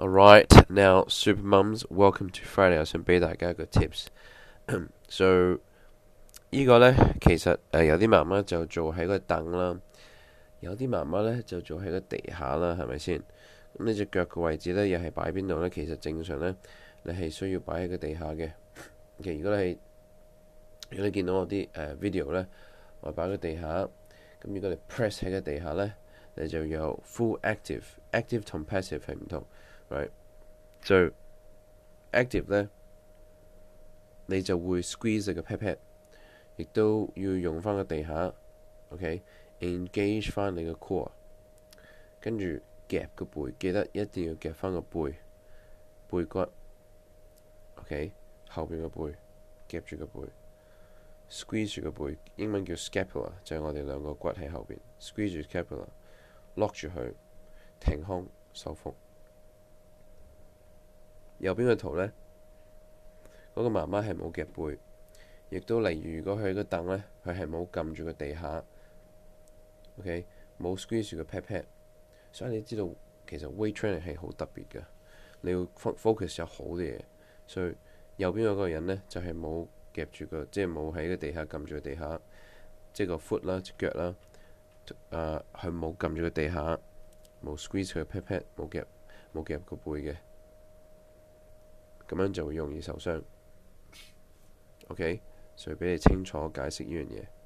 Alright, now Super Mums, welcome to Friday。我想俾大家一个 tips。so，依个呢，其实诶有啲妈妈就坐喺个凳啦，有啲妈妈呢就坐喺个地下啦，系咪先？咁你只脚嘅位置呢，又系摆边度呢？其实正常呢，你系需要摆喺个地下嘅。其实如果你如果你见到我啲诶 video 呢，我摆喺个地下，咁如果你 press 喺个地下呢，你就有 full active、active 同 passive 系唔同。right？So active 咧，你就會 squeeze 你個 pat pat，亦都要用翻個地下，OK，engage 翻你個 core，跟住夾個背，記得一定要夾翻個背背骨，OK，後邊個背夾住個背，squeeze 住個背，英文叫 scapula，就係我哋兩個骨喺後邊，squeeze 住 scapula，lock 住佢，停胸收腹。右邊個圖呢，嗰個媽媽係冇夾背，亦都例如如果佢個凳呢，佢係冇撳住個地下，OK，冇 squeeze 住個 pat pat，所以你知道其實 weight training 係好特別嘅，你要 focus 有好啲嘢。所以右邊嗰個人呢，就係冇夾住個，即係冇喺個地下撳住個地下，即個 foot 啦、腳啦，啊，佢冇撳住個地下，冇 squeeze 住個 pat pat，冇夾，冇夾個背嘅。咁樣就會容易受傷，OK？所以俾你清楚解釋呢樣嘢。